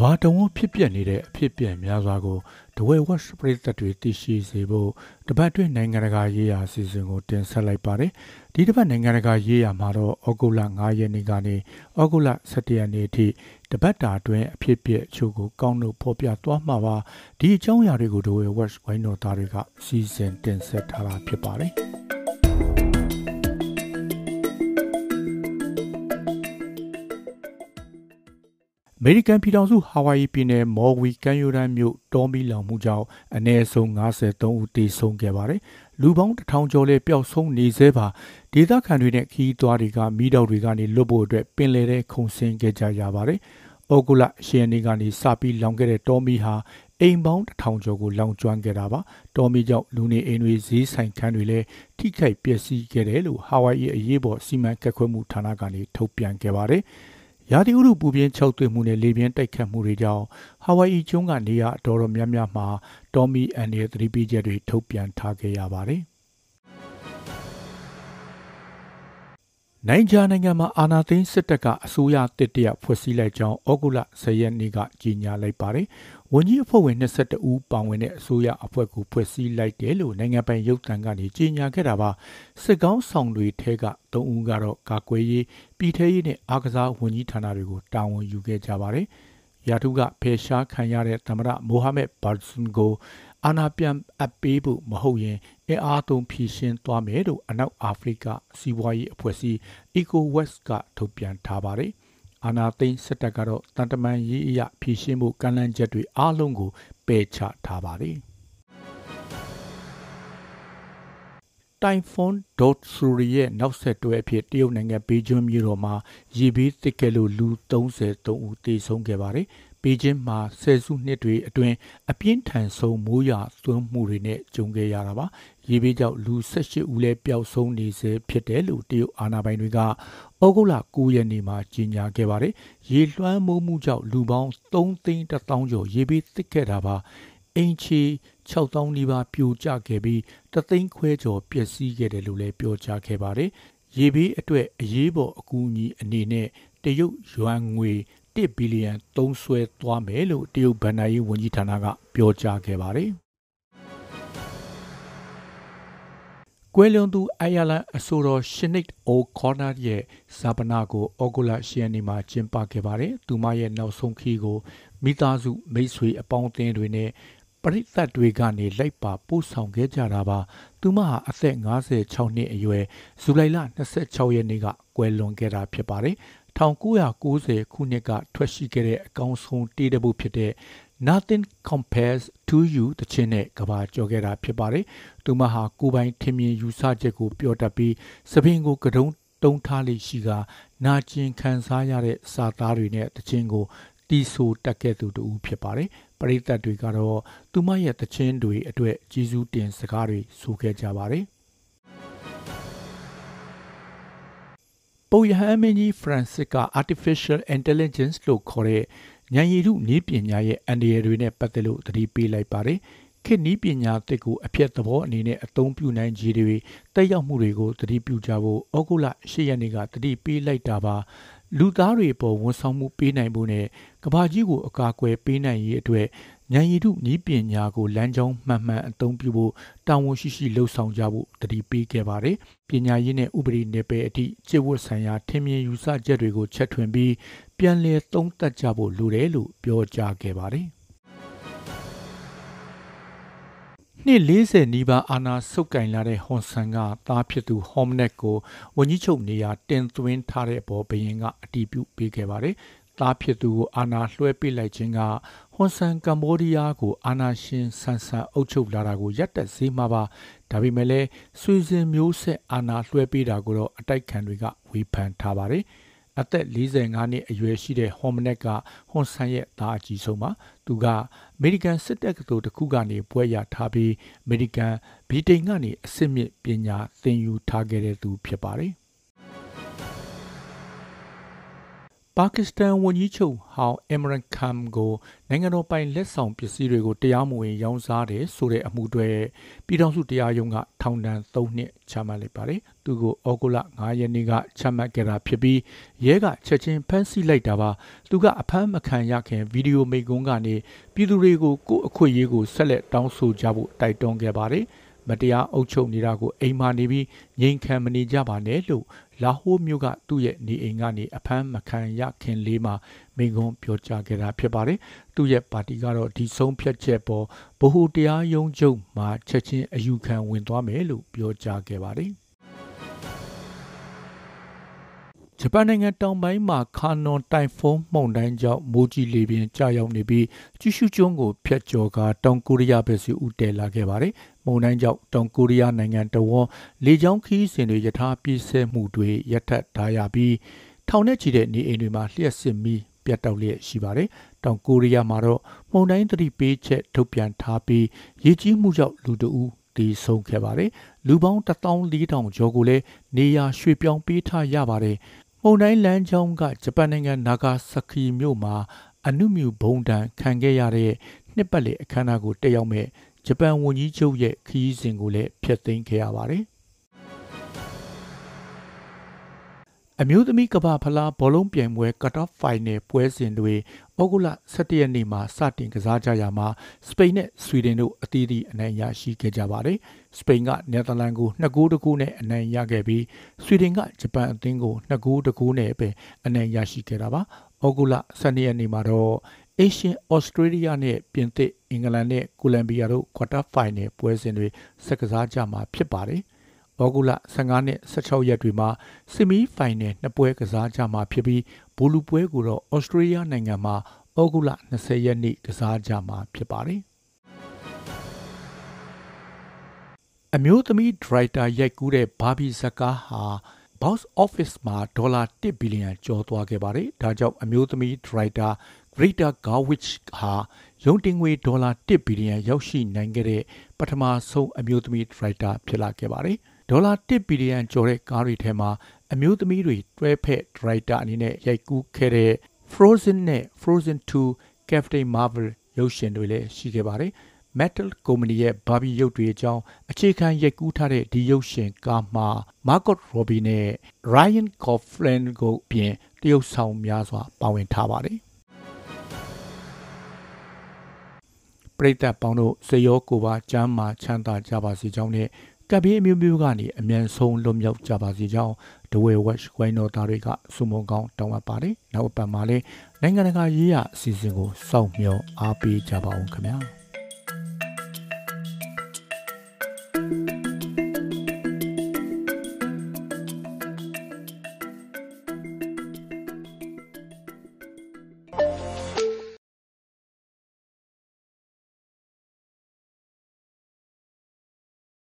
ဘာတဝန်းဖြစ်ပျက်နေတဲ့အဖြစ်အပျက်များစွာကိုဒဝဲဝက်ပရိသတ်တွေသိရှိစေဖို့တပတ်တွင်းနိုင်ငံတကာရေးရာအစီအစဉ်ကိုတင်ဆက်လိုက်ပါတယ်။ဒီတပတ်နိုင်ငံတကာရေးရာမှာတော့ဩဂုတ်လ9ရက်နေ့ကနေဩဂုတ်လ17ရက်နေ့အထိတပတ်တာအတွင်းအဖြစ်အပျက်အချို့ကိုကောင်းလို့ဖော်ပြသွားမှာပါ။ဒီအကြောင်းအရာတွေကိုဒဝဲဝက်ဝိုင်းတော်သားတွေကစီစဉ်တင်ဆက်ထားတာဖြစ်ပါတယ်။ မေရိကန်ပြည်ထောင်စုဟာဝိုင်ယီပြည်နယ်မော်ဝီကန်ယိုဒန်မြို့တောမီလောင်မှုကြောင့်အနည်းဆုံး53ဦးသေဆုံးခဲ့ပါတယ်။လူပေါင်းတစ်ထောင်ကျော်လည်းပျောက်ဆုံးနေသေးပါဒေသခံတွေနဲ့ခီးသွွားတွေကမိတော့တွေကနေလွတ်ဖို့အတွက်ပင်လယ်ထဲခုန်ဆင်းခဲ့ကြရပါတယ်။ဩဂုလရှယ်နေကနေစပြီးလောင်ခဲ့တဲ့တောမီဟာအိမ်ပေါင်းတစ်ထောင်ကျော်ကိုလောင်ကျွမ်းခဲ့တာပါ။တောမီကြောင့်လူနေအိမ်တွေဈေးဆိုင်ခန်းတွေလည်းထိခိုက်ပျက်စီးခဲ့တယ်လို့ဟာဝိုင်ယီအရေးပေါ်စီမံကက်ခွဲမှုဌာနကနေထုတ်ပြန်ခဲ့ပါတယ်။ ရာသီဥတုပူပြင်း၆သွေးမှုနဲ့လေပြင်းတိုက်ခတ်မှုတွေကြောင့်ဟာဝိုင်အီကျွန်းကနေရာအတော်တော်များများမှာတော်မီအန်ရဲ့သတိပေးချက်တွေထုတ်ပြန်ထားခဲ့ရပါတယ်။ နိုင်ဂျာနိုင်ငံမှာအာဏာသိမ်းစစ်တပ်ကအစိုးရတစ်တရဖွဲ့စည်းလိုက်ကြောင်းဩဂုတ်လ10ရက်နေ့ကကြေညာလိုက်ပါတယ်။ဝန်ကြီးအဖွဲ့ဝင်22ဦးပါဝင်တဲ့အစိုးရအဖွဲ့ကိုဖွဲ့စည်းလိုက်တယ်လို့နိုင်ငံပိုင်ရုပ်သံကနေကြေညာခဲ့တာပါ။စစ်ကောင်းဆောင်တွေထဲက3ဦးကတော့ကာကွယ်ရေးပြည်ထရေးနဲ့အားကစားဝန်ကြီးဌာနတွေကိုတာဝန်ယူခဲ့ကြပါတယ်။ရာထူးကဖယ်ရှားခံရတဲ့သမ္မတမိုဟာမက်ဘာဇွန်ကိုအာဏာပြန်အပ်ပေးဖို့မဟုတ်ရင် အင်အားသုံးဖြည့်ရှင်းသွားမယ်လို့အနောက်အာဖရိကစီးပွားရေးအဖွဲ့အစည်း ECOWAS ကထုတ်ပြန်ထားပါတယ်။အာဏာသိမ်းစစ်တပ်ကတော့တန်တမန်ရေးအရဖြည့်ရှင်းဖို့ကန့်လန့်ချက်တွေအားလုံးကိုပယ်ချထားပါတယ်။တိုင်ဖွန်ဒေါတ်ဆူရီရဲ့နောက်ဆက်တွဲအဖြစ်တရုတ်နိုင်ငံဘေဂျင်းမြို့တော်မှာရေဘေးတစ်ကဲလို့လူ33ဦးသေဆုံးခဲ့ပါတယ်။ဘေဂျင်းမှာဆယ်စုနှစ်တွေအတွင်းအပြင်းထန်ဆုံးမိုးရွာသွန်းမှုတွေနဲ့ကြုံခဲ့ရတာပါ။ ရေဘေးကြောင့်လူ18ဦးလည်းပျောက်ဆုံးနေစေဖြစ်တယ်လို့တရုတ်အာဏာပိုင်တွေကဩဂုတ်လ9ရက်နေ့မှာကြေညာခဲ့ပါတယ်။ရေလွှမ်းမိုးမှုကြောင့်လူပေါင်း3သိန်း1000ကျော်ရေဘေးတစ်ခဲ့တာပါ။အင်ချီ6000နီးပါးပြိုကျခဲ့ပြီးတသိန်းခွဲကျော်ပျက်စီးခဲ့တယ်လို့လည်းပြောကြားခဲ့ပါတယ်။ရေဘေးအတွက်အရေးပေါ်အကူအညီအနေနဲ့တရုတ်ယွမ်ငွေ1ဘီလီယံသုံးစွဲသွားမယ်လို့တရုတ်ဗန်နာရေးဝန်ကြီးဌာနကပြောကြားခဲ့ပါတယ်။ ကွယ်လွန်သူအိုင်ယာလန်အဆိုတော်ရှနစ်အိုကော်နာရဲ့ဇာပနာကိုအော်ဂူလာရှီယန်နီမှာကျင်းပခဲ့ပါတယ်။သူမရဲ့နောက်ဆုံးခီးကိုမိသားစုမိတ်ဆွေအပေါင်းအသင်းတွေနဲ့ပရိသတ်တွေကနေလိုက်ပါပို့ဆောင်ခဲ့ကြတာပါသူမဟာအသက်56နှစ်အရွယ်ဇူလိုင်လ26ရက်နေ့ကကွယ်လွန်ခဲ့တာဖြစ်ပါတယ်1990ခုနှစ်ကထွက်ရှိခဲ့တဲ့အကောင်းဆုံးတေးတပုတ်ဖြစ်တဲ့ Nothing compares to you တခြင်းနဲ့ကဘာကြော်ခဲ့တာဖြစ်ပါတယ်သူမဟာကိုပိုင်ထင်မြင်ယူဆချက်ကိုပြောတတ်ပြီးသပင်ကိုကတုံးတုံးထားလိရှိကနာကျင်ခံစားရတဲ့စာသားတွေနဲ့တခြင်းကိုတီးဆိုတက်ခဲ့သူတူဖြစ်ပါတယ်ပရိသတ်တွေကတော့သူမရဲ့တခြင်းတွေအတွက်ကြီးစုတင်စကားတွေဆိုခဲ့ကြပါတယ်ပုပ်ယဟန်မင်းကြီး Francis က artificial intelligence လို့ခေါ်တဲ့ ဉာဏ်ရည်တုနည်းပညာရဲ့အန္တရာယ်တွေနဲ့ပတ်သက်လို့သတိပေးလိုက်ပါတယ်ခေတ်နည်းပညာတစ်ကိုအပြည့်သဘောအနေနဲ့အသုံးပြုနိုင်ခြေတွေတက်ရောက်မှုတွေကိုသတိပြုကြဖို့ဩဂုတ်လ၈ရက်နေ့ကသတိပေးလိုက်တာပါလူသားတွေပေါ်ဝန်ဆောင်မှုပေးနိုင်ဖို့နဲ့ကဘာကြီးကိုအကာအကွယ်ပေးနိုင်ရေးအတွက်ဉာဏ်ရည်တုနည်းပညာကိုလမ်းကြောင်းမှန်မှန်အသုံးပြုဖို့တာဝန်ရှိရှိလှုပ်ဆောင်ကြဖို့တတိပေးခဲ့ပါတယ်။ပညာရေးနဲ့ဥပဒေနယ်ပယ်အထိကျေဝတ်ဆိုင်ရာထင်မြင်ယူဆချက်တွေကိုချက်ထွင်ပြီးပြန်လည်သုံးသပ်ကြဖို့လိုတယ်လို့ပြောကြားခဲ့ပါတယ်။နှစ်40နီးပါးအာနာဆုတ်ကင်လာတဲ့ဟွန်ဆန်ကသားဖြစ်သူဟောမနက်ကိုဝန်ကြီးချုပ်နေရာတင်သွင်းထားတဲ့အပေါ်ဘရင်ကအတည်ပြုပေးခဲ့ပါတယ်။ သားဖြစ်သူကိုအာနာလွှဲပေးလိုက်ခြင်းကဟွန်ဆန်ကမ္ဘောဒီးယားကိုအာနာရှင်ဆန်ဆန်အုပ်ချုပ်လာတာကိုရပ်တန့်စေမှာပါ။ဒါပေမဲ့လည်းဆွေစဉ်မျိုးဆက်အာနာလွှဲပေးတာကိုတော့အတိုက်ခံတွေကဝေဖန်ထားပါတယ်။အသက်45နှစ်အရွယ်ရှိတဲ့ဟွန်မနက်ကဟွန်ဆန်ရဲ့သားအကြီးဆုံးပါသူကအမေရိကန်စစ်တပ်ကတော်တစ်ခုကနေပွဲရထားပြီးအမေရိကန်ဗြိတိန်ကနေအစစ်မြစ်ပညာသင်ယူထားခဲ့တဲ့သူဖြစ်ပါတယ် ပါကစ္စတန်ဝန်ကြီးချုပ်ဟောင်းအင်မရန်ခမ်ကိုနိုင်ငံတော်ပိုင်လက်ဆောင်ပစ္စည်းတွေကိုတရားမဝင်ရောင်းစားတယ်ဆိုတဲ့အမှုတွေပြည်ထောင်စုတရားရုံးကထောင်ဒဏ်3နှစ်ချမှတ်လိုက်ပါတယ်။သူကိုဩဂုတ်လ9ရက်နေ့ကချမှတ်ခဲ့တာဖြစ်ပြီးရဲကချက်ချင်းဖမ်းဆီးလိုက်တာပါ။သူကအဖမ်းမခံရခင်ဗီဒီယိုမိတ်ကွန်းကနေပြည်သူတွေကိုကိုယ့်အခွင့်အရေးကိုဆက်လက်တောင်းဆိုကြဖို့တိုက်တွန်းခဲ့ပါတယ်။မတရားအုပ်ချုပ်နေတာကိုအိမ်မာနေပြီးငြိမ်ခံမနေကြပါနဲ့လို့ လာဟိုးမြို့ကသူ့ရဲ့နေအိမ်ကနေအဖမ်းမခံရခင်လေးမှာမိန့်ခွန်းပြောကြားခဲ့တာဖြစ်ပါတယ်။သူ့ရဲ့ပါတီကတော့ဒီဆုံးဖြတ်ချက်ပေါ်ဗဟိုတရားရုံးချုပ်မှာချက်ချင်းအယူခံဝင်သွားမယ်လို့ပြောကြားခဲ့ပါတယ်။ ဂျပန်နိုင်ငံတောင်ပိုင်းမှာခါနွန်တိုင်ဖုန်းမှုန်တိုင်းကြောင့်မိုးကြီးလေပြင်းကြာရောက်နေပြီးကျူရှုကျွန်းကိုဖျက်ကျော်ကတောင်ကိုရီးယားဘက်စီဦးတည်လာခဲ့ပါတယ်။မုန်တိုင်းကြောင့်တောင်ကိုရီးယားနိုင်ငံတဝန်းလေကြောင်းခီးစဉ်တွေယထာပြည့်စဲမှုတွေရပ်ထပ်ထားရပြီးထောင်နဲ့ချီတဲ့နေအိမ်တွေမှာလျှက်စစ်မီးပြတ်တောက်လျက်ရှိပါတယ်။တောင်ကိုရီးယားမှာတော့မုန်တိုင်းသတိပေးချက်ထုတ်ပြန်ထားပြီးရေကြီးမှုကြောင့်လူတအူးတည်ဆုံးခဲ့ပါတယ်။လူပေါင်း14000ကျော်ကိုလည်းနေရာရွှေ့ပြောင်းပေးထားရပါတယ် မုန်တိုင်းလမ်းကြောင်းကဂျပန်နိုင်ငံနာဂါဆကီမြို့မှာအနုမြူဘုံတံခံခဲ့ရတဲ့နှစ်ပတ်လည်အခမ်းအနားကိုတက်ရောက်မဲ့ဂျပန်ဝန်ကြီးချုပ်ရဲ့ခရီးစဉ်ကိုလည်းဖျက်သိမ်းခဲ့ရပါတယ် အမျိုးသမီးကမ္ဘာဖလားဘောလုံးပြိုင်ပွဲ cut-off final ပွဲစဉ်တွေဩဂုတ်လ17ရက်နေ့မှာစတင်ကစားကြရမှာစပိန်နဲ့ဆွီဒင်တို့အသီးသီးအနိုင်ရရှိခဲ့ကြပါတယ်။စပိန်ကနယ်သာလန်ကို2ဂိုးတကူနဲ့အနိုင်ရခဲ့ပြီးဆွီဒင်ကဂျပန်အသင်းကို2ဂိုးတကူနဲ့ပဲအနိုင်ရရှိခဲ့တာပါ။ဩဂုတ်လ12ရက်နေ့မှာတော့ Asian Australia နဲ့ပြင်သစ်အင်္ဂလန်နဲ့ကိုလံဘီယာတို့ quarter final ပွဲစဉ်တွေဆက်ကစားကြမှာဖြစ်ပါတယ်။ ဩဂုတ်လ15နဲ့16ရက်တွေမှာဆီမီဖိုင်နယ်နှစ်ပွဲကစားကြမှာဖြစ်ပြီးဘူလူပွဲကိုတော့ဩစတြေးလျနိုင်ငံမှာဩဂုတ်လ20ရက်နေ့ကစားကြမှာဖြစ်ပါတယ်အမျိုးသမီးဒရိုက်တာရိုက်ကူးတဲ့ဘာဘီဇကားဟာ box office မှာဒေါ်လာ1ဘီလီယံကျော်သွားခဲ့ပါတယ်။ဒါကြောင့်အမျိုးသမီးဒရိုက်တာ Greta Gerwig ဟာရုံတင်ငွေဒေါ်လာ1ဘီလီယံရောက်ရှိနိုင်ခဲ့တဲ့ပထမဆုံးအမျိုးသမီးဒရိုက်တာဖြစ်လာခဲ့ပါတယ်။ ဒေါ်လာ1ဘီလီယံကျော်တဲ့ကားတွေထဲမှာအမျိုးသမီးတွေတွဲဖက်ဒရိုက်တာအနေနဲ့ရိုက်ကူးခဲ့တဲ့ Frozen နဲ့ Frozen 2 Captain Marvel ရုပ်ရှင်တွေလည်းရှိခဲ့ပါတယ်။ Metal ကုမ္ပဏီရဲ့ Barbie ရုပ်တွေအကြောင်းအခြေခံရိုက်ကူးထားတဲ့ဒီရုပ်ရှင်ကားမှာ Margot Robbie နဲ့ Ryan Gosling ကိုပြင်တရုတ်ဆောင်များစွာပါဝင်ထားပါတယ်။ပရိသတ်ပေါင်းတို့စေရောကိုပါကျမ်းမာချမ်းသာကြပါစေကြောင်းနဲ့ ကပ်ဘေးအမျိုးမျိုးကနေအမြန်ဆုံးလွတ်မြောက်ကြပါစေကြောင်းဒဝဲဝက်ဝိုင်းတော်သားတွေကစုမုံကောင်းတောင်းအပ်ပါတယ်။နောက်အပတ်မှာလည်းနိုင်ငံတကာရေးရအစီအစဉ်ကိုစောင့်မျှော်အားပေးကြပါအောင်ခင်ဗျာ။